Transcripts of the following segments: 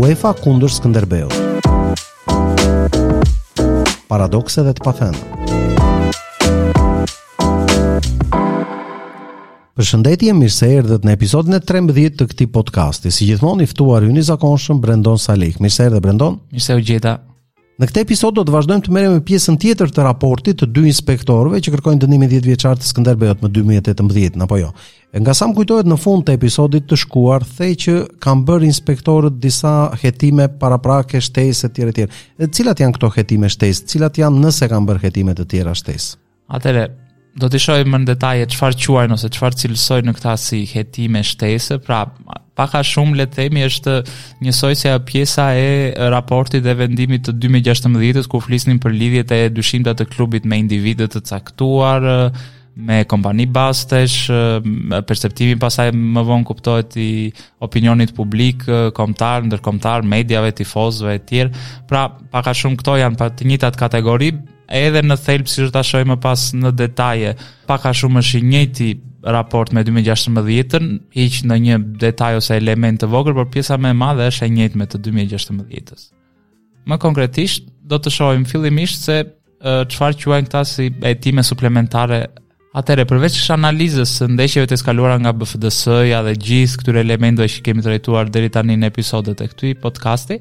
UEFA kundër Skënderbeut. Paradokse dhe të pathëna. Përshëndetje, mirë se erdhët në episodin e 13 të këtij podcasti. Si gjithmonë i ftuar ynë i zakonshëm Brendon Salih. Mirë se erdhe Brendon. Mirë se ju gjeta. Në këtë episod do të vazhdojmë të merremi me pjesën tjetër të raportit të dy inspektorëve që kërkojnë dënimin 10 vjeçar të Skënderbeut më 2018, apo jo. E nga sa më kujtohet në fund të episodit të shkuar, the që kanë bërë inspektorët disa hetime paraprake shtesë etj etj. Cilat janë këto hetime shtesë? Cilat janë nëse kanë bërë hetime të tjera shtesë? Atëherë, do të shohim më në detaje çfarë quajnë ose çfarë cilësojnë këta si hetime shtesë, pra pak a shumë le të themi është njësoj si ajo pjesa e raportit dhe vendimit të 2016-s ku flisnin për lidhjet e dyshimta të klubit me individë të caktuar, me kompani bastesh, perceptimi pastaj më vonë kuptohet i opinionit publik, kombëtar, ndërkombëtar, mediave, tifozëve e tjerë. Pra, pak a shumë këto janë po të njëjtat kategori, Edhe në thelb siç do ta shohim më pas në detaje, pak a shumë është i njëjti raport me 2016-ën, hiq në një detaj ose element të vogël, por pjesa më e madhe është e njëjtë me të 2016-s. Më konkretisht, do të shohim fillimisht se çfarë quajnë këta si hetime suplementare Atëherë, përveç analizës së ndeshjeve të eskaluara nga BFDS-ja dhe gjithë këtyre elementëve që kemi trajtuar deri tani në episodet e këtij podcasti,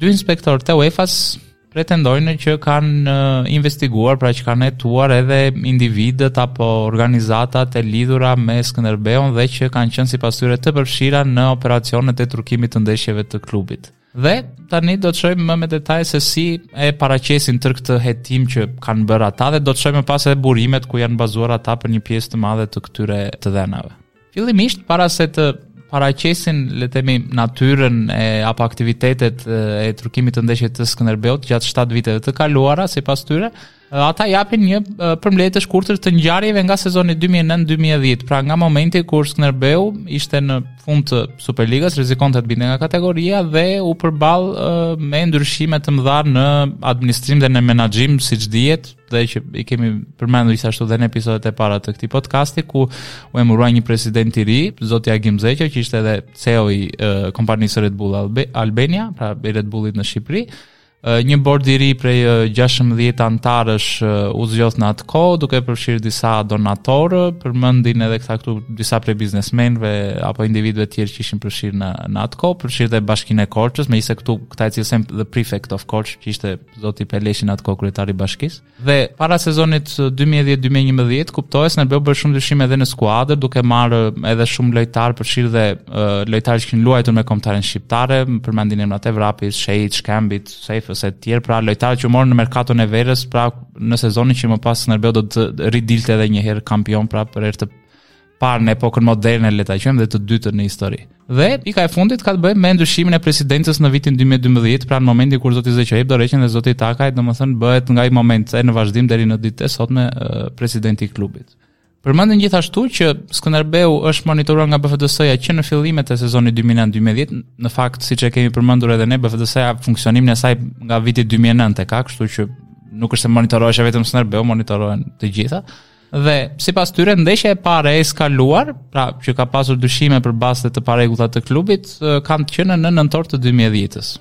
dy inspektorët e UEFA-s pretendojnë që kanë investiguar, pra që kanë hetuar edhe individët apo organizatat e lidhura me Skënderbeun dhe që kanë qenë sipas tyre të përfshira në operacionet e trukimit të ndeshjeve të klubit. Dhe tani do të shohim më me detaje se si e paraqesin tërë këtë hetim që kanë bërë ata dhe do të shohim më pas edhe burimet ku janë bazuar ata për një pjesë të madhe të këtyre të dhënave. Fillimisht para se të paraqesin le të themi natyrën e apo aktivitetet e, e trukimit të ndeshjeve të Skënderbeut gjatë 7 viteve të kaluara sipas tyre, Ata japin një përmbledhje të shkurtër të ngjarjeve nga sezoni 2009-2010, pra nga momenti kur Skënderbeu ishte në fund të Superligës, rrezikonte të binte nga kategoria dhe u përball me ndryshime të mëdha në administrim dhe në menaxhim, siç dihet, dhe që i kemi përmendur gjithashtu dhe në episodet e para të këtij podcasti ku u emërua një president i ri, zoti Agim Zeqo, që ishte edhe CEO i kompanisë Red Bull Albania, pra Red Bullit në Shqipëri Një bord i ri prej 16 anëtarësh u zgjodh në atë kohë, duke përfshirë disa donatorë, përmendin edhe këta këtu disa prej biznesmenëve apo individëve të tjerë që ishin përfshirë në në atë kohë, përfshirë dhe Bashkinë e Korçës, megjithëse këtu këta e cilësojnë the prefect of Korçë, që ishte zoti Peleshi në atë kohë kryetari i bashkisë. Dhe para sezonit 2010-2011, kuptohet Skënderbeu bëri shumë ndryshime edhe në skuadër, duke marrë edhe shumë lojtarë përfshirë dhe uh, lojtarë që kanë luajtur me kombëtaren shqiptare, përmendin emrat e Vrapit, Shehit, Shkembit, Sejfës e të tjerë, pra lojtarë që u morën në merkaton e verës, pra në sezonin që më pas Skënderbeu do të ridilte edhe njëherë kampion, pra për herë të parë në epokën moderne le ta quajmë dhe të dytën në histori. Dhe pika e fundit ka të bëjë me ndryshimin e presidencës në vitin 2012, pra në momentin kur zoti Zeqo jep dorëheqjen dhe zoti Takaj, domethënë bëhet nga ai moment e në vazhdim deri në ditën e sotme presidenti i klubit. Përmendën gjithashtu që Skënderbeu është monitoruar nga BFDS-ja që në fillimet e sezonit 2009-2010, në fakt siç e kemi përmendur edhe ne BFDS-ja funksionimin e saj nga viti 2009 e ka, kështu që nuk është se monitorohej vetëm Skënderbeu, monitorohen të gjitha. Ë Dhe, sipas tyre, ndeshja e parë e eskaluar, pra që ka pasur dyshime për baste të parregullta të klubit, kanë të qenë në nëntor të 2010-ës.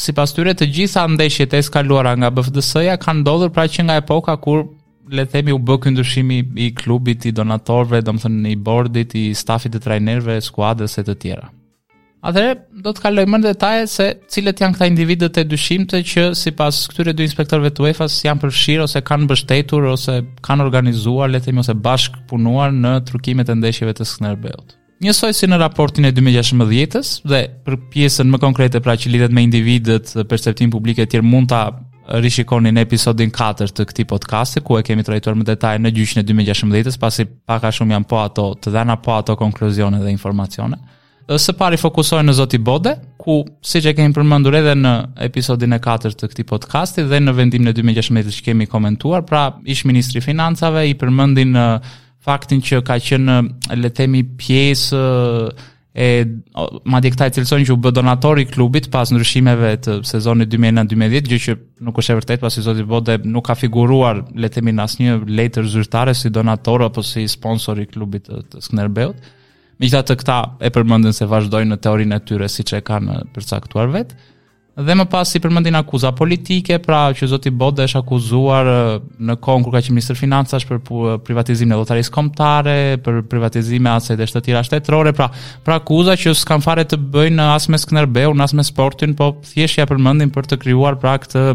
Sipas tyre, të gjitha ndeshjet e eskaluara nga BFDS-ja kanë ndodhur pra që nga epoka kur le të themi u bë ky ndryshimi i klubit, i donatorëve, domethënë i bordit, i stafit të trajnerëve, skuadrës e të tjera. Atëherë do të kalojmë më në detaje se cilët janë këta individët e dyshimtë që sipas këtyre dy inspektorëve të UEFA-s janë përfshirë ose kanë mbështetur ose kanë organizuar, le të themi ose bashkëpunuar në trukimet e ndeshjeve të Skënderbeut. Njësoj si në raportin e 2016-s dhe për pjesën më konkrete pra që lidhet me individët, perceptimin publik e të tjerë mund ta rishikoni në episodin 4 të këtij podcasti ku e kemi trajtuar më detaje në gjyqin e 2016-s, pasi pak a shumë janë po ato të dhëna po ato konkluzione dhe informacione. Së pari fokusohen te zoti Bode, ku siç e kemi përmendur edhe në episodin e 4 të këtij podcasti dhe në vendimin e 2016 që kemi komentuar, pra ish ministri i Financave i përmendin faktin që ka qenë le të themi pjesë e madje këta e cilësojnë që u bë donator i klubit pas ndryshimeve të sezonit 2009-2010, gjë që nuk është e vërtetë pasi zoti Bode nuk ka figuruar le të themi në asnjë letër zyrtare si donator apo si sponsor i klubit të, të Skënderbeut. Megjithatë këta e përmendën se vazhdojnë në teorinë e tyre siç e kanë përcaktuar vetë. Dhe më pas i përmendin akuza politike, pra që zoti Bode është akuzuar në kohën kur ka qenë ministër financash për privatizimin e lotarisë kombëtare, për privatizime asetesh të tjera shtetërore, pra për akuza që s'kanë fare të bëjnë as me Skënderbeun, as me sportin, po thjesht ia përmendin për të krijuar pra këtë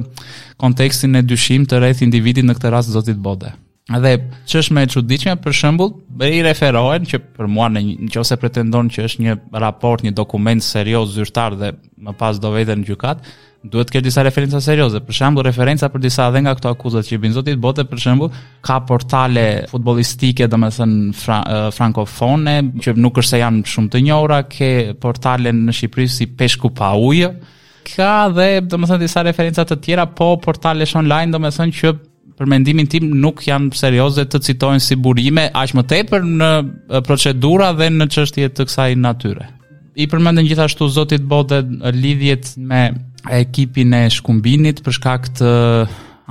kontekstin e dyshimtë rreth individit në këtë rast zotit Bode. Dhe ç'është më e çuditshme, për shembull, i referohen që për mua në qoftë se pretendon që është një raport, një dokument serioz zyrtar dhe më pas do vete në gjykatë, duhet të ketë disa referenca serioze. Për shembull, referenca për disa dhe nga këto akuzat që i bëjnë zotit Bode, për shembull, ka portale futbollistike, domethënë fra, frankofone, që nuk është se janë shumë të njohura, ke portale në Shqipëri si Peshku pa ujë, ka dhe domethënë disa referenca të tjera po portalesh online domethënë që për mendimin tim nuk janë serioze të citohen si burime aq më tepër në procedura dhe në çështje të kësaj natyre. I përmenden gjithashtu zotit Bode lidhjet me ekipin e Shkumbinit për shkak të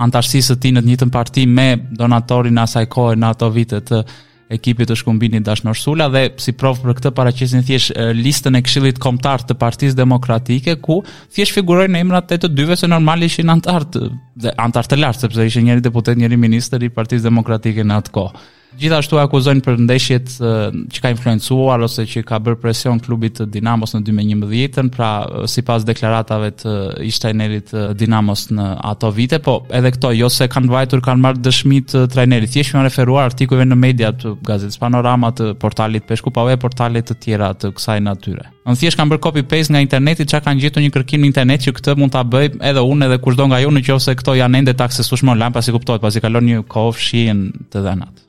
anëtarësisë së tij në të njëjtën parti me donatorin e asaj kohe në ato vite të ekipit të Shkumbinit Dashnor Sula dhe si provë për këtë paraqesin thjesht listën e Këshillit Kombëtar të Partisë Demokratike ku thjesht figurojnë emrat e të dyve se normal ishin anëtarë dhe anëtarë të lartë sepse ishin njëri deputet, njëri ministër i Partisë Demokratike në atë kohë. Gjithashtu e akuzojnë për ndeshjet që ka influencuar ose që ka bërë presion klubit të Dinamos në 2011-ën, pra sipas deklaratave të ish-trajnerit të Dinamos në ato vite, po edhe këto jo se kanë vajtur, kanë marrë dëshmi të trajnerit. Thjesht u janë referuar artikujve në media të gazetës Panorama të portalit Peshku pa ujë e portale të tjera të kësaj natyre. Në thjesht kanë bërë copy paste nga interneti, ça kanë gjetur një kërkim në internet që këtë mund ta bëjë edhe unë edhe kushdo nga ju në qoftë se këto janë ende të aksesueshme online pasi kuptohet, pasi kalon një kohë fshihen të dhënat.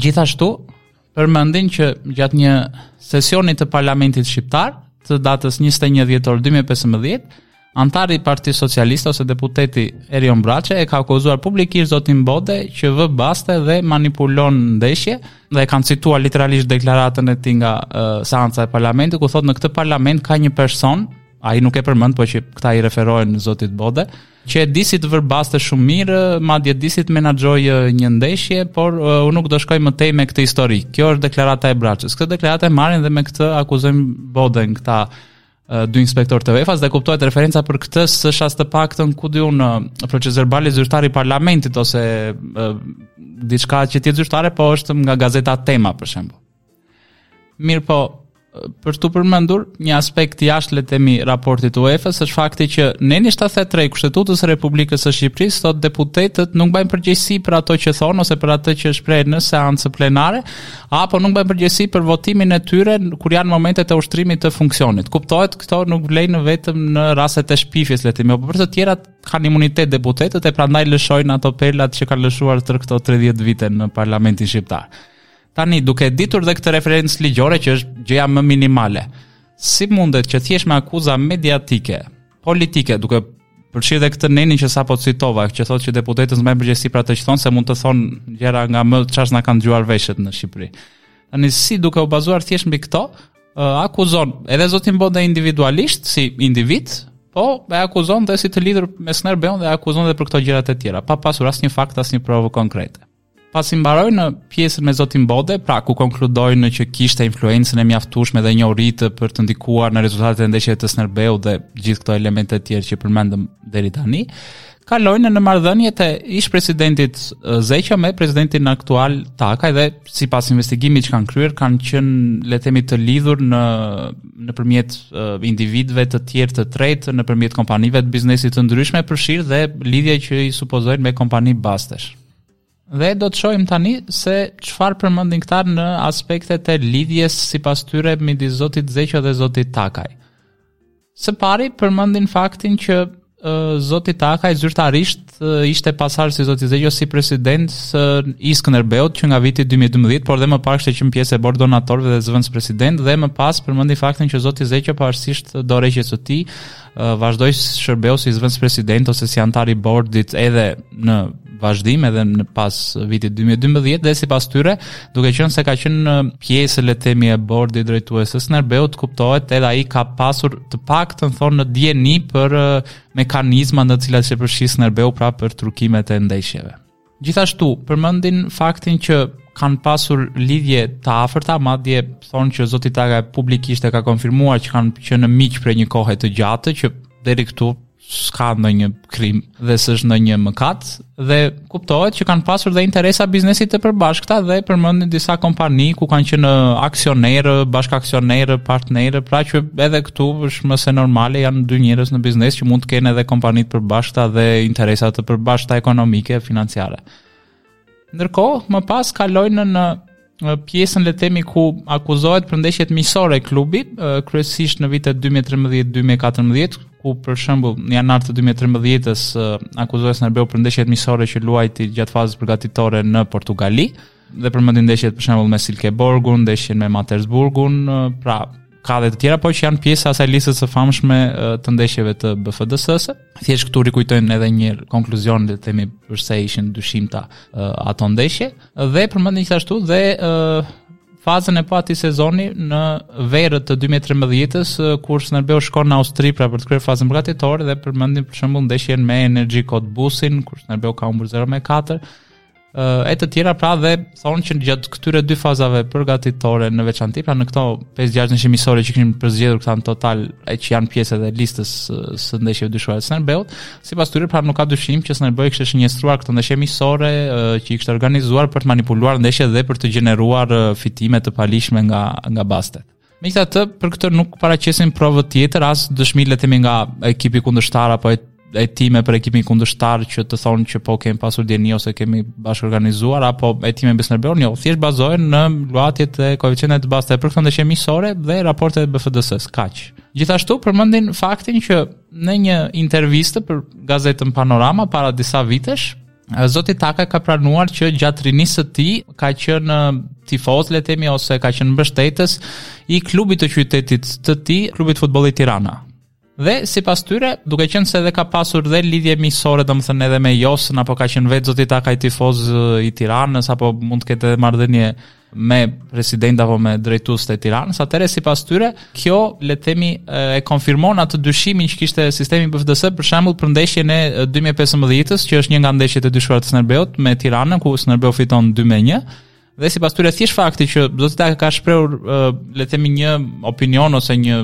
Gjithashtu, përmendin që gjatë një sesioni të parlamentit shqiptar të datës 21 dhjetor 2015, anëtari i Partisë Socialiste ose deputeti Erion Braçe e ka akuzuar publikisht zotin Bode që vë baste dhe manipulon ndeshje dhe e kanë cituar literalisht deklaratën e tij nga uh, seanca e parlamentit ku thotë në këtë parlament ka një person, ai nuk e përmend, por që këta i referohen zotit Bode, uh, Që e di si të vërë baste shumë mirë, madje di si të menaxhojë një ndeshje, por uh, unë nuk do shkoj më tej me këtë histori. Kjo është deklarata e Braçës. Këtë deklaratë e marrin dhe me këtë akuzojnë Boden këta uh, dy inspektorë të UEFA-s dhe kuptohet referenca për këtë s'është as të paktën ku di unë uh, procesverbali zyrtar i parlamentit ose uh, diçka që të jetë zyrtare po është nga gazeta Tema për shembull. Mirëpo, për të përmendur një aspekt jashtë le të themi raportit UEFA-s është fakti që neni 73 i Kushtetutës së Republikës së Shqipërisë thotë deputetët nuk mbajnë përgjegjësi për ato që thonë ose për atë që shprehin në seancë plenare apo nuk mbajnë përgjegjësi për votimin e tyre kur janë momentet e ushtrimit të funksionit. Kuptohet këto nuk vlejnë vetëm në rastet e shpifjes le të themi, por për të tjerat kanë imunitet deputetët e prandaj lëshojnë ato perlat që kanë lëshuar tërë këto 30 vite në parlamentin shqiptar. Tani duke e ditur dhe këtë referencë ligjore që është gjëja më minimale, si mundet që thjesht me akuza mediatike, politike, duke përfshirë dhe këtë nenin që sapo citova, që thotë që deputetët s'mbajnë përgjegjësi për ato që thonë se mund të thonë gjëra nga më çfarë na kanë dëgjuar veshët në Shqipëri. Tani si duke u bazuar thjesht mbi këto, akuzon edhe zotin Bode individualisht si individ, po e akuzon dhe si të lidhur me Skënderbeun dhe akuzon dhe për këto gjëra të tjera, pa pasur asnjë fakt, asnjë provë konkrete. Pasi mbarojnë pjesën me zotin Bode, pra ku konkludojnë që kishte influencën e mjaftueshme dhe njohuritë për të ndikuar në rezultatet e ndeshjeve të Skënderbeut dhe gjithë këto elemente të tjerë që përmendëm deri tani, kalojnë në marrëdhëniet e ish presidentit Zeqo me presidentin aktual Takaj dhe sipas investigimit që kanë kryer kanë qenë le të themi të lidhur nëpërmjet individëve të tjerë të tretë nëpërmjet kompanive të biznesit të ndryshme përfshirë dhe lidhje që i supozojnë me kompani bastesh. Dhe do të shohim tani se çfarë përmendin këta në aspektet e lidhjes sipas tyre midis zotit Zeqo dhe zotit Takaj. Së pari përmendin faktin që zoti Takaj zyrtarisht ishte pasardhësi i zotit Zeqo si president i Skënderbeut që nga viti 2012, por dhe më parë kishte qenë pjesë e bord donatorëve dhe zëvendëspresident dhe më pas përmendin faktin që zoti Zeqo pavarësisht dorëheqjes së tij vazhdoi, shërbeu si zëvendëspresident ose si anëtar i bordit edhe në vazhdim edhe pas vitit 2012 dhe sipas tyre, duke qenë se ka qenë pjesë le të themi e bordit drejtues të Skënderbeut, kuptohet edhe ai ka pasur të paktën thonë dijeni për mekanizmat në të cilat qe përfshirë Skënderbeu pra për trukimet e ndeshjeve. Gjithashtu, përmendin faktin që kanë pasur lidhje të afërta, madje thonë që zoti Takaj publikisht e ka konfirmuar që kanë qenë miq për një kohë të gjatë që deri këtu s'ka ndonjë krim dhe s'është ndonjë mëkat dhe kuptohet që kanë pasur dhe interesa biznesi të përbashkëta dhe përmendin disa kompani ku kanë qenë aksionerë, bashkaksionerë, partnerë, pra që edhe Këtu është më se normale janë dy njerëz në biznes që mund të kenë edhe kompani të përbashkëta dhe interesa të përbashkëta ekonomike e financiare. Ndërkohë, më pas kalojnë në në pjesën le të themi ku akuzohet për ndeshjet miqësore të klubit, kryesisht në vitet 2013-2014, ku për shembull në janar të 2013-s akuzohet Skënderbeu për ndeshjet miqësore që luajti gjatë fazës përgatitore në Portugali. Ë Dhe përmendin ndeshjet për shembull me Silkeborgun, ndeshjen me Matersburgun, pra ka dhe të tjera, po që janë pjesë e asaj listës së famshme të ndeshjeve të BFDS-së. Thjesht këtu rikujtojnë edhe një konkluzion le të themi përse ishin të dyshimta ato ndeshje dhe përmendin gjithashtu dhe fazën e pasi sezoni në verë të 2013-ës kur Skënderbeu shkon në Austri pra për të kryer fazën përgatitore dhe përmendin për shembull ndeshjen me Energie Cottbusin kur Skënderbeu ka humbur 0-4 e të tjera pra dhe thonë që gjatë këtyre dy fazave përgatitore në veçanti pra në këto 5-6 ndeshje miqësore që kishin përzgjedhur këta në total e që janë pjesë e listës së ndeshjeve të dyshuara të Skënderbeut sipas tyre pra nuk ka dyshim që Skënderbeu kishte shënjestruar këto ndeshje miqësore që i kishte organizuar për të manipuluar ndeshjet dhe për të gjeneruar fitime të paligjshme nga nga bastet Megjithatë, për këtë nuk paraqesin provë tjetër, as dëshmi le të themi nga ekipi kundërshtar apo hetime për ekipin kundërshtar që të thonë që po kemi pasur dijeni ose kemi bashkorganizuar apo hetime me Skënderbeun, jo, thjesht bazohen në luhatjet e koeficienteve të basteve për këto ndeshje miqësore dhe raportet e BFDS-së. Kaq. Gjithashtu përmendin faktin që në një intervistë për gazetën Panorama para disa vitesh, Zoti Takaj ka pranuar që gjatë rinisë së tij ka qenë tifoz le të themi ose ka qenë mbështetës i klubit të qytetit të tij, klubit të futbollit Tirana. Dhe sipas tyre, duke qenë se edhe ka pasur dhe lidhje miqësore, domethënë edhe me Josën apo ka qenë vetë zoti Takaj tifoz i Tiranës apo mund të ketë edhe marrëdhënie me president apo me drejtues të Tiranës, atëherë sipas tyre, kjo le të themi e konfirmon atë dyshimin që kishte sistemi BFDS për shembull për ndeshjen e 2015-s, që është një nga ndeshjet e dyshuara të Skënderbeut me Tiranën ku Skënderbeu fiton 2-1. Dhe sipas tyre thjesht fakti që zoti Takaj ka shprehur le të themi një opinion ose një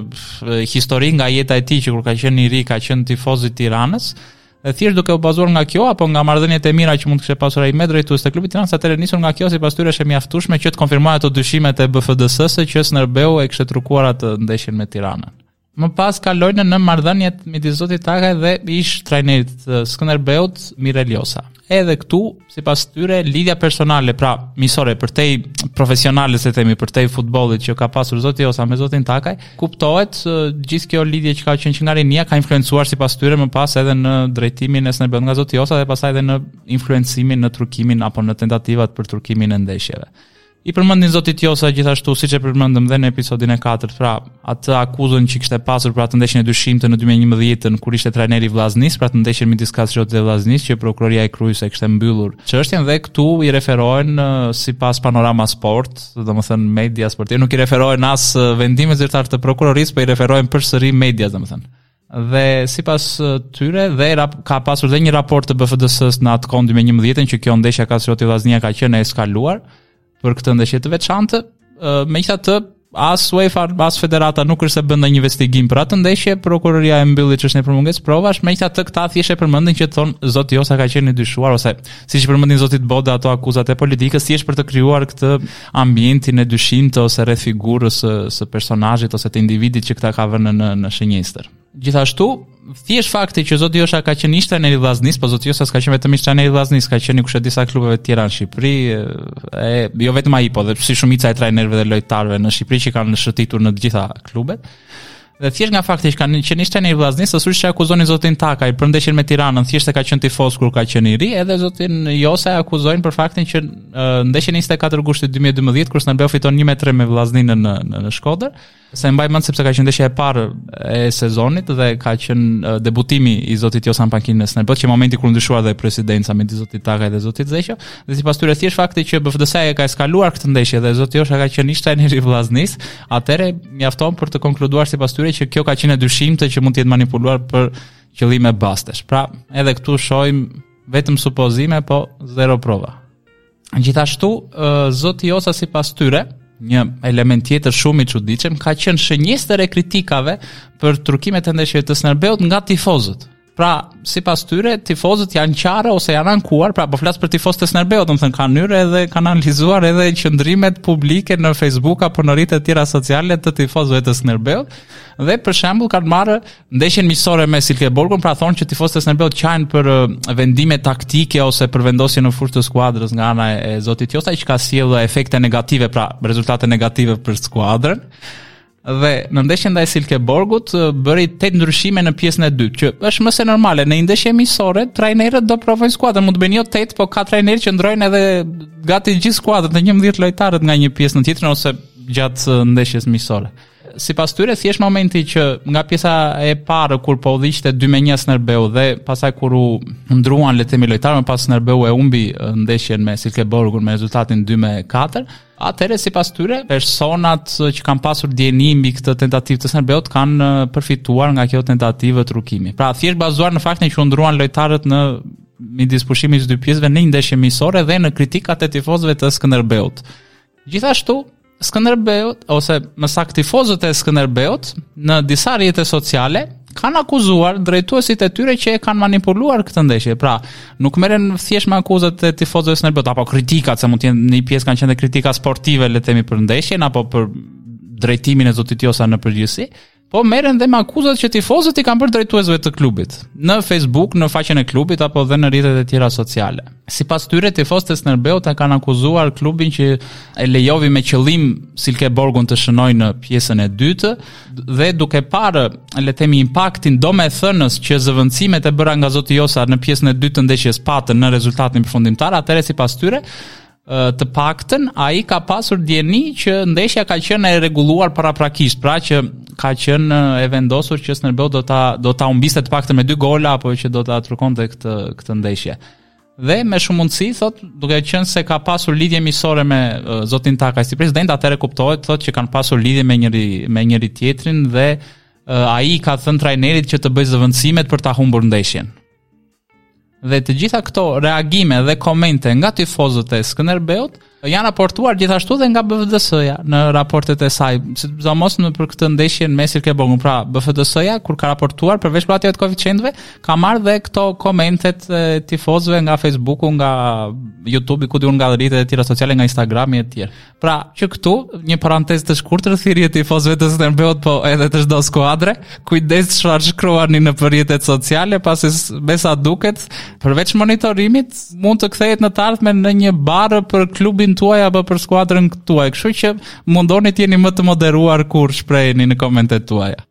histori nga jeta e tij që kur ka qenë i ri ka qenë tifoz i Tiranës, Dhe thjesht duke u bazuar nga kjo apo nga marrëdhëniet e mira që mund të kishte pasur ai me drejtues të klubit Tirana, atëherë nisur nga kjo sipas tyre është e mjaftueshme që të konfirmojë ato dyshimet e BFDS-së që Skënderbeu e kishte trukuar atë ndeshjen me Tiranën. Më pas kalojnë në marrëdhënien midis zotit Takaj dhe ish-trajnerit të Skënderbeut, Mirel Josa. Edhe këtu sipas tyre, lidhja personale, pra miqësore, përtej profesionales, le të themi, përtej futbollit që ka pasur zoti Josa me zotin Takaj, kuptohet gjithë kjo lidhje që ka qenë që nga rinia, ka influencuar sipas tyre më pas edhe në drejtimin e Skënderbeut nga zoti Josa dhe pastaj edhe në influencimin në trukimin apo në tentativat për trukimin e ndeshjeve. I përmendin zotit Josa gjithashtu, siç e përmendëm dhe në episodin e katërt, pra atë akuzën që kishte pasur për atë ndeshjen e dyshimtë në 2011-ën kur ishte trajner i Vllaznisë, pra atë ndeshjen midis Kastriotit dhe Vllaznisë që prokuroria e Krujës e kishte mbyllur çështjen dhe këtu i referohen sipas Panorama Sport, domethënë media sportive, nuk i referohen as vendimit zyrtar të prokurorisë, por i referohen përsëri medias, domethënë. Dhe sipas tyre dhe rap, ka pasur dhe një raport të BFDS-së në atë kohë në 2011-ën që kjo ndeshja Kastrioti-Vllaznia ka qenë e eskaluar për këtë ndeshje të veçantë. Megjithatë, as UEFA as Federata nuk është se bënë ndonjë investigim për atë ndeshje, prokuroria e mbylli çështjen për mungesë provash, megjithatë këta thjesht e përmendin që thonë zoti Josa ka qenë i dyshuar ose siç i përmendin zotit Boda ato akuzat e politikës thjesht për të krijuar këtë ambientin e dyshimtë ose rreth figurës së, së personazhit ose të individit që këta kanë vënë në në shënjestër. Gjithashtu, thjesht fakti që zoti Josa ka qenë ish-trajner i Vllaznisë, po zoti Josa s'ka qenë vetëm ish-trajner i Vllaznisë, ka qenë kushedi sa klubeve të tjera në Shqipëri, e jo vetëm ai, po dhe si shumica e trajnerëve dhe lojtarëve në Shqipëri që kanë shëtitur në të gjitha klubet. Dhe thjesht nga fakti që kanë qenë ish te Vllaznia, siç akuzonin zotin Takaj për ndeshjen me Tiranën, thjesht se ka qenë tifoz kur ka qenë i ri, edhe zotin Josa e akuzojnë për faktin që ndeshjen 24 gushtit 2012 kur Skënderbeu fiton 1-3 me Vllaznin në në, në Shkodër, se e mbaj mend sepse ka qenë ndeshja e parë e sezonit dhe ka qenë debutimi i zotit Josa në pankinën e Skënderbeut, qe momenti kur u ndryshua dhe presidenca me zotin Takaj dhe zotin Zeqo, dhe sipas tyre thjesht fakti që BFDS e ka eskaluar këtë ndeshje dhe zoti Josa ka qenë ish i Vllaznisë, Atëherë mjafton për të konkluduar sipas tyre që kjo ka qenë e dyshimtë që mund të jetë manipuluar për qëllime bastesh. Pra, edhe këtu shohim vetëm supozime, po zero prova. Gjithashtu, zoti Josa sipas tyre, një element tjetër shumë i çuditshëm, ka qenë shënjestër e kritikave për trukimet e ndeshjeve të Skënderbeut nga tifozët. Pra, sipas tyre, tifozët janë qarë ose janë ankuar, pra po flas për tifozët e Skënderbeut, domethënë, kanë hyrë edhe kanë analizuar edhe qëndrimet publike në Facebook apo në rrjete të tjera sociale të tifozëve të Skënderbeut, dhe për shembull kanë marrë ndeshjen miqësore me Silkeborgun, pra thonë që tifozët e Skënderbeut qahen për uh, vendime taktike ose për vendosje në fushë të skuadrës nga ana e zotit Josa, që ka sjellë efekte negative, pra rezultate negative për skuadrën. dhe në ndeshjen ndaj Silkeborgut bëri tetë ndryshime në pjesën e dytë, që është më se normale. Në një ndeshje miqësore, trajnerët do provojnë skuadrën, mund të bëjnë jo tetë, po ka trajnerë që ndrojnë edhe gati gjithë skuadrën, të 11 lojtarët nga një pjesë në tjetrën ose gjatë ndeshjes miqësore. Sipas tyre thjesht momenti që nga pjesa e parë kur po udhiqte 2 me 1 Skënderbeu dhe pastaj kur u ndruan le të themi lojtarët më pas Skënderbeu e humbi ndeshjen me Silkeborgun me rezultatin 2 me 4, Atëherë sipas tyre, personat që kanë pasur dijeni mbi këtë tentativë të Skënderbeut kanë përfituar nga kjo tentativë trukimi. Pra, thjesht bazuar në faktin që u ndruan lojtarët në midis pushimit të dy pjesëve në një ndeshje miqësore dhe në kritikat e tifozëve të Skënderbeut. Gjithashtu, Skënderbeut ose më saktë tifozët e Skënderbeut në disa rrjete sociale kanë akuzuar drejtuesit e tyre që e kanë manipuluar këtë ndeshje. Pra, nuk merren thjesht me akuzat e tifozëve të Skënderbeut apo kritikat, se mund të jenë në një pjesë kanë qenë kritika sportive le të themi për ndeshjen apo për drejtimin e zotit Josa në përgjithësi, po merren dhe me akuzat që tifozët i kanë bërë drejtuesve të klubit në Facebook, në faqen e klubit apo dhe në rrjetet e tjera sociale. Sipas tyre tifozët e Skënderbeut e kanë akuzuar klubin që e lejoi me qëllim Silkeborgun të shënojë në pjesën e dytë, dhe duke parë le të themi impaktin domethënës që zëvendësimet e bëra nga zoti Josa në pjesën e dytë të ndeshjes patën në rezultatin përfundimtar, atëherë sipas tyre të paktën ai ka pasur dijeni që ndeshja ka qenë e rregulluar paraprakisht, pra që ka qenë e vendosur që Skënderbeu do ta do ta humbiste të paktën me dy gola apo që do ta trukonte këtë këtë ndeshje. Dhe me shumë mundësi thot, duke qenë se ka pasur lidhje miqësore me uh, zotin Takaj si president, atëherë kuptohet thot që kanë pasur lidhje me njëri me njëri tjetrin dhe uh, ai i ka thënë trajnerit që të bëjë zëvendësimet për ta humbur ndeshjen. Dhe të gjitha këto reagime dhe komente nga tifozët e Skënderbeut, uh, Janë raportuar gjithashtu dhe nga BFDS-ja në raportet e saj, sidomos për këtë ndeshje në mesir ke bongun. Pra, BFDS-ja, kur ka raportuar përveç luhatjeve të koeficientëve, ka marrë dhe këto komentet e tifozëve nga Facebooku, nga YouTube-i, ku di unë nga rrjetet e tjera sociale, nga Instagrami e tjerë. Pra, që këtu, një parantezë të shkurtër thirrje tifozëve të Skënderbeut, po edhe të çdo skuadre, kujdes çfarë shkruani në rrjetet sociale, pasi me sa duket, Përveç monitorimit, mund të kthehet në të ardhmen në një barrë për klubin tuaj apo për skuadrën tuaj. Kështu që mundoni të jeni më të moderuar kur shpreheni në komentet tuaja.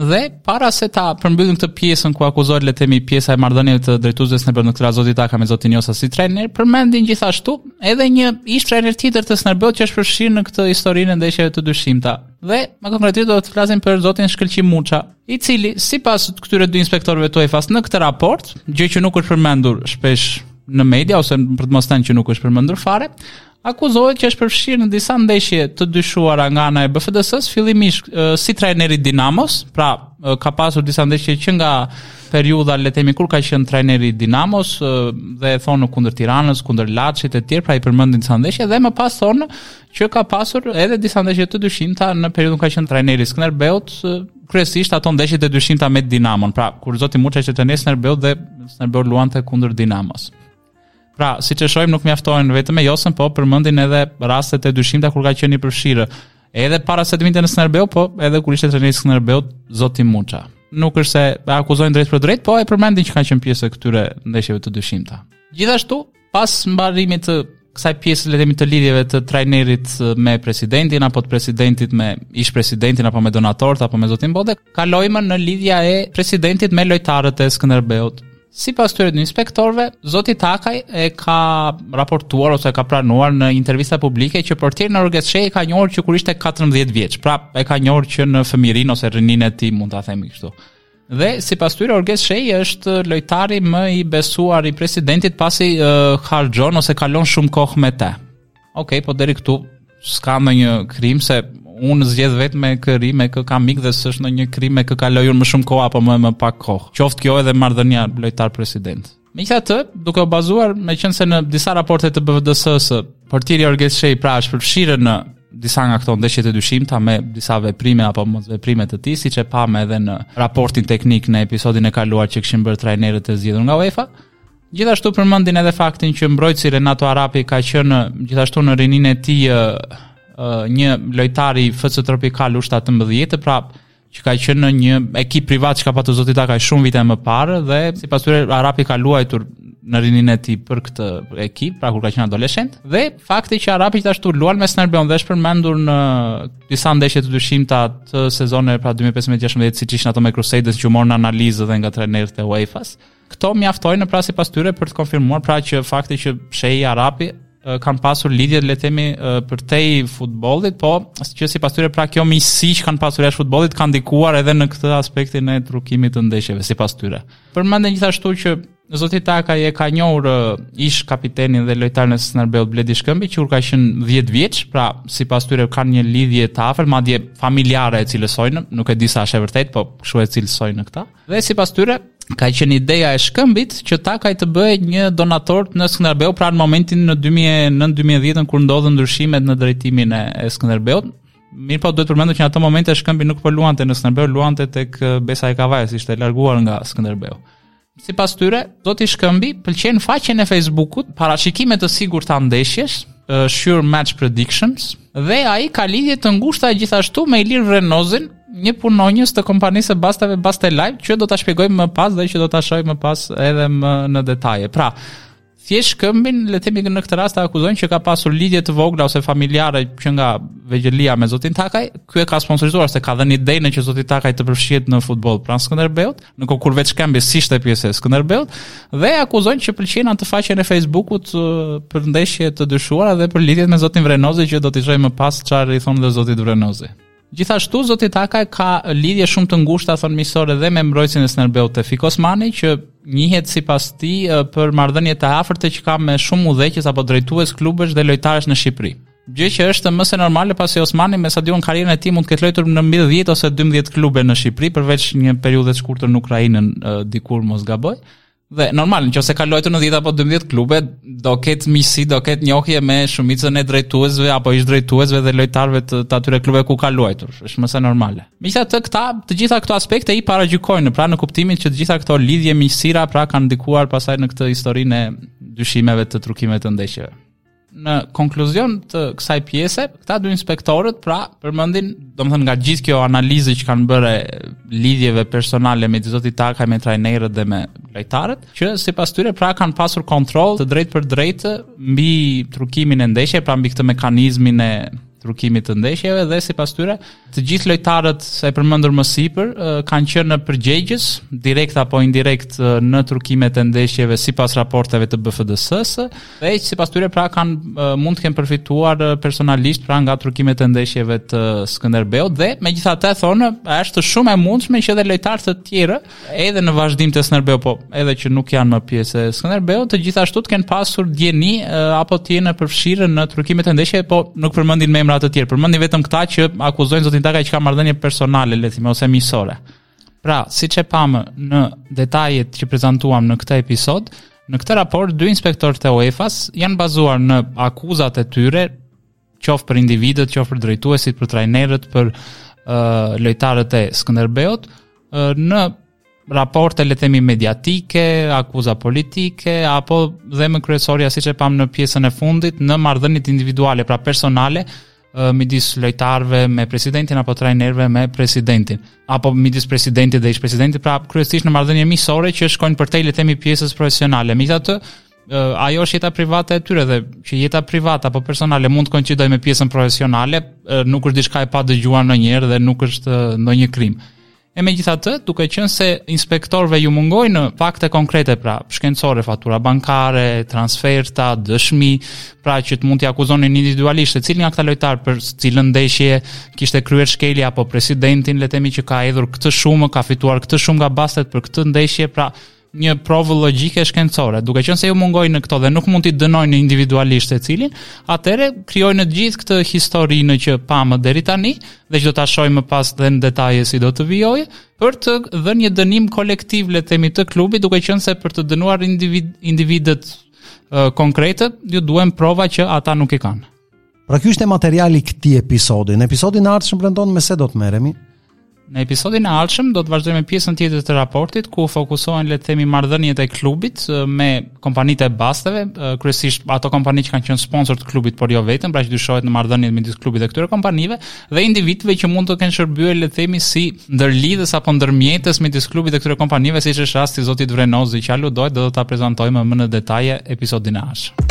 Dhe para se ta përmbyllim këtë pjesën ku akuzohet le të themi pjesa e marrëdhënieve të drejtuesve në këtë rast Zoti Takaj me Zotin Josa si trajner, përmendin gjithashtu edhe një ish trajner tjetër të Skënderbeut që është përfshirë në këtë historinë e ndeshjeve të dyshimta. Dhe më konkretisht do të flasim për Zotin Shkëlqim Muça, i cili sipas këtyre dy inspektorëve të UEFA-s në këtë raport, gjë që nuk është përmendur shpesh në media ose për të mos thënë që nuk është përmendur fare, akuzohet që është përfshirë në disa ndeshje të dyshuara nga ana e BFDS-s, fillimisht si trajner i Dinamos, pra ka pasur disa ndeshje që nga periudha le të themi kur ka qenë trajner i Dinamos dhe e thonë kundër Tiranës, kundër Laçit e tjerë, pra i përmendin disa ndeshje dhe më pas thonë që ka pasur edhe disa ndeshje të dyshimta në periudhën kur ka qenë trajneri i Skënderbeut, kryesisht ato ndeshje të dyshimta me Dinamon. Pra, kur zoti Muça ishte te Skënderbeu dhe Skënderbeu luante kundër Dinamos. Pra, siç e shohim nuk mjaftojnë vetëm me Josën, po përmendin edhe rastet e dyshimta kur ka qenë i përfshirë. Edhe para se të vinte në Skënderbeu, po edhe kur ishte trajneri i Skënderbeut, zoti Muça. Nuk është se e akuzojnë drejt për drejt, po e përmendin që ka qenë pjesë e këtyre ndeshjeve të dyshimta. Gjithashtu, Pas mbarimit të kësaj pjesë le të themi të lidhjeve të trajnerit me presidentin apo të presidentit me ish presidentin apo me donatorët apo me zotin Bode, kalojmë në lidhja e presidentit me lojtarët e Skënderbeut. Sipas këtyre dy inspektorëve, Zoti Takaj e ka raportuar ose e ka pranuar në intervista publike që portierin Orges Shehi e ka njohur që kur ishte 14 vjeç, pra e ka njohur që në fëmijërinë ose rininë e tij mund të themi kështu. Dhe sipas tyre, Orges Shehi është lojtari më i besuar i presidentit pasi uh, harxhon ose kalon shumë kohë me te. Ok, po deri këtu, s'ka ndonjë krim se unë zgjedh vetë me kë rri e kë kam mik dhe s'është ndonjë krim me kë kaloj unë më shumë kohë apo me më pak kohë. Qoftë kjo edhe marrëdhënia lojtar president. Megjithatë, duke u bazuar meqenëse në disa raporte të BFDS-së, portieri Orges Shehi pra është përfshirë në disa nga këto ndeshje të dyshimta me disa veprime apo mosveprime të tij, siç e pamë edhe në raportin teknik në episodin e kaluar që kishin bërë trajnerët e zgjedhur nga UEFA. Gjithashtu përmendin edhe faktin që mbrojtësi Renato Arapi ka qenë gjithashtu në rininë e tij një lojtar i FC Tropikal U-17, pra që ka qenë një ekip privat që ka patur zoti Takaj shumë vite më parë dhe sipas tyre Arapi ka luajtur në rininë e tij për këtë ekip, pra kur ka qenë adoleshent, dhe fakti që Arapi gjithashtu luan me Skënderbeun dhe është përmendur në disa ndeshje të dyshimta të sezonit pra 2015-16 siç ishin ato me Crusaders që morën analizë dhe nga trajnerët e UEFA-s. Këto mjaftojnë pra sipas tyre për të konfirmuar pra që fakti që Shehi, Arapi kanë pasur lidhje le të themi përtej futbollit, po që sipas tyre pra kjo miqësi që kanë pasur jashtë futbollit kanë ndikuar edhe në këtë aspektin e trukimit të ndeshjeve sipas tyre. Përmendën gjithashtu që zoti Takaj e ka njohur ish-kapitenin dhe lojtarin e Skënderbeut Bledi Shkëmbi që kur ka qenë 10 vjeç, pra sipas tyre kanë një lidhje të afërt, madje familjare e cilësojnë, nuk e di sa është e vërtetë, po kështu e cilësojnë këta. Dhe sipas tyre, ka qenë ideja e Shkëmbit që Takaj të bëhej një donator në Skënderbeu pra në momentin në 2009-2010 kur ndodhën ndryshimet në drejtimin e, e Skënderbeut mirëpo duhet përmendur që në ato momente Shkëmbi nuk po luante në Skënderbeu luante tek Besa e Kavajës ishte larguar nga Skënderbeu sipas tyre zoti Shkëmbi pëlqen faqen e Facebookut parashikime të sigurta ndeshjesh uh, sure match predictions Dhe ai ka lidhje të ngushta gjithashtu me Ilir Vrenozin, një punonjës të kompanisë së basteve Baste Live, që do ta shpjegojmë më pas dhe që do ta shohim më pas edhe më në detaje. Pra, thjesht Shkëmbin le të themi në këtë rast e akuzojnë që ka pasur lidhje të vogla ose familjare që nga vegjëlia me zotin Takaj, ky e ka sponsorizuar ose ka dhënë idenë që zoti Takaj të përfshihet në futboll pranë Skënderbeut. në kohën kur vetë Shkëmbi s'ishte pjesë e Skënderbeut dhe akuzojnë që pëlqen atë faqen e Facebookut për ndeshje të dyshuara dhe për lidhjet me zotin Vrenozi që do t'i shohim më pas çfarë i thonë dhe zotit Vrenozi. Gjithashtu zoti Takaj ka lidhje shumë të ngushta thonë miqësore dhe me mbrojtësin e Skënderbeut Tefik Osmani që njihet sipas tij për marrëdhënie të afërta që ka me shumë udhëheqës apo drejtues klubesh dhe lojtarësh në Shqipëri. Gjë që është më se normale pasi Osmani me sa di unë në karrierën e tij mund të ketë luajtur në mbi 10 ose 12 klube në Shqipëri përveç një periudhe të shkurtër në Ukrainë dikur në mos gaboj. Dhe normal, nëse ka luajtur në 10 apo 12 klube, do ketë miqësi, do ketë njohje me shumicën e drejtuesve apo ish-drejtuesve dhe lojtarëve të, të atyre klube ku ka luajtur. Është më se normale. Megjithatë, këta të gjitha këto aspekte i paragjykojnë, pra në kuptimin që të gjitha këto lidhje miqësira pra kanë ndikuar pastaj në këtë historinë e dyshimeve të trukimeve të ndeshjeve. në konkluzion të kësaj pjese, këta dy inspektorët pra përmendin, domethënë nga gjithë kjo analizë që kanë bërë lidhjeve personale me zotit Takaj me trajnerët dhe me lojtarët, që sipas tyre pra kanë pasur kontroll të drejtpërdrejtë mbi trukimin e ndeshjeve, pra mbi këtë mekanizmin e trukimit të ndeshjeve dhe sipas tyre Të gjithë lojtarët e përmendur më sipër kanë qenë përgjegjës direkt apo indirekt në trukimet e ndeshjeve sipas raporteve të BFDS-së. Dhe sipas tyre pra kanë mund të kenë përfituar personalisht pra nga trukimet e ndeshjeve të Skënderbeut dhe megjithatë thonë është shumë e mundshme që edhe lojtarë të tjerë Edhe në vazhdim te Skënderbeu, po edhe që nuk janë më pjesë e Skënderbeut, të gjithashtu të kenë pasur dijeni apo të jenë përfshirë në trukimet e ndeshjeve, po nuk përmendin më emra të tjerë. Përmendin vetëm këta që akuzojnë zotin Takaj që ka marrëdhënie personale, le të themi, ose miqësore. Pra, siç e pamë në detajet që prezantuam në këtë episod, në këtë raport dy inspektorët e UEFA-s janë bazuar në akuzat e tyre qoftë për individët, qoftë për drejtuesit, për trajnerët, për uh, lojtarët e Skënderbeut, uh, në raporte le të themi mediatike, akuza politike apo dhe më kryesorja siç e pamë në pjesën e fundit në marrëdhëniet individuale, pra personale uh, midis lojtarëve me presidentin apo trajnerëve me presidentin, apo midis presidentit dhe ish-presidentit, pra kryesisht në marrëdhënie miqësore që shkojnë përtej le të themi pjesës profesionale. Megjithatë, ajo është jeta private e tyre dhe që jeta private apo personale mund të koincidojë me pjesën profesionale, nuk është diçka e padëgjuar ndonjëherë dhe nuk është ndonjë krim. E megjithatë, duke qenë se inspektorve iu mungojnë fakte konkrete pra, shkencore, fatura bankare, transferta, dëshmi, pra që të mund t'i akuzonin individualisht secilin nga këta lojtarë për cilën ndeshje kishte kryer shkelje apo presidentin, le të themi që ka hedhur këtë shumë, ka fituar këtë shumë nga bastet për këtë ndeshje, pra një provë logjike shkencore, duke qenë se iu mungojnë këto dhe nuk mund t'i dënojnë individualisht secilin, atëherë krijojnë gjithë këtë historinë që pamë deri tani, dhe që do ta shohim më pas dhe në detaje si do të vijojë, për të dhënë një dënim kolektiv le të themi te klubi, duke qenë se për të dënuar individ, individët konkretë, iu duhen prova që ata nuk i kanë. Pra ky ishte materiali i këtij episodi. Në episodin e ardhshëm Brendon me se do të merremi? Në episodin e ardhshëm do të vazhdojmë me pjesën tjetër të raportit ku fokusohen le të themi marrëdhëniet e klubit me kompanitë e basteve, kryesisht ato kompani që kanë qenë sponsor të klubit, por jo vetëm, pra që dyshohet në marrëdhëniet midis klubit dhe këtyre kompanive dhe individëve që mund të kenë shërbyer le të themi si ndërlidhës apo ndërmjetës midis klubit dhe këtyre kompanive, siç është rasti i zotit Vrenozi që aludohet dhe do ta prezantojmë më në detaje episodin e ardhshëm.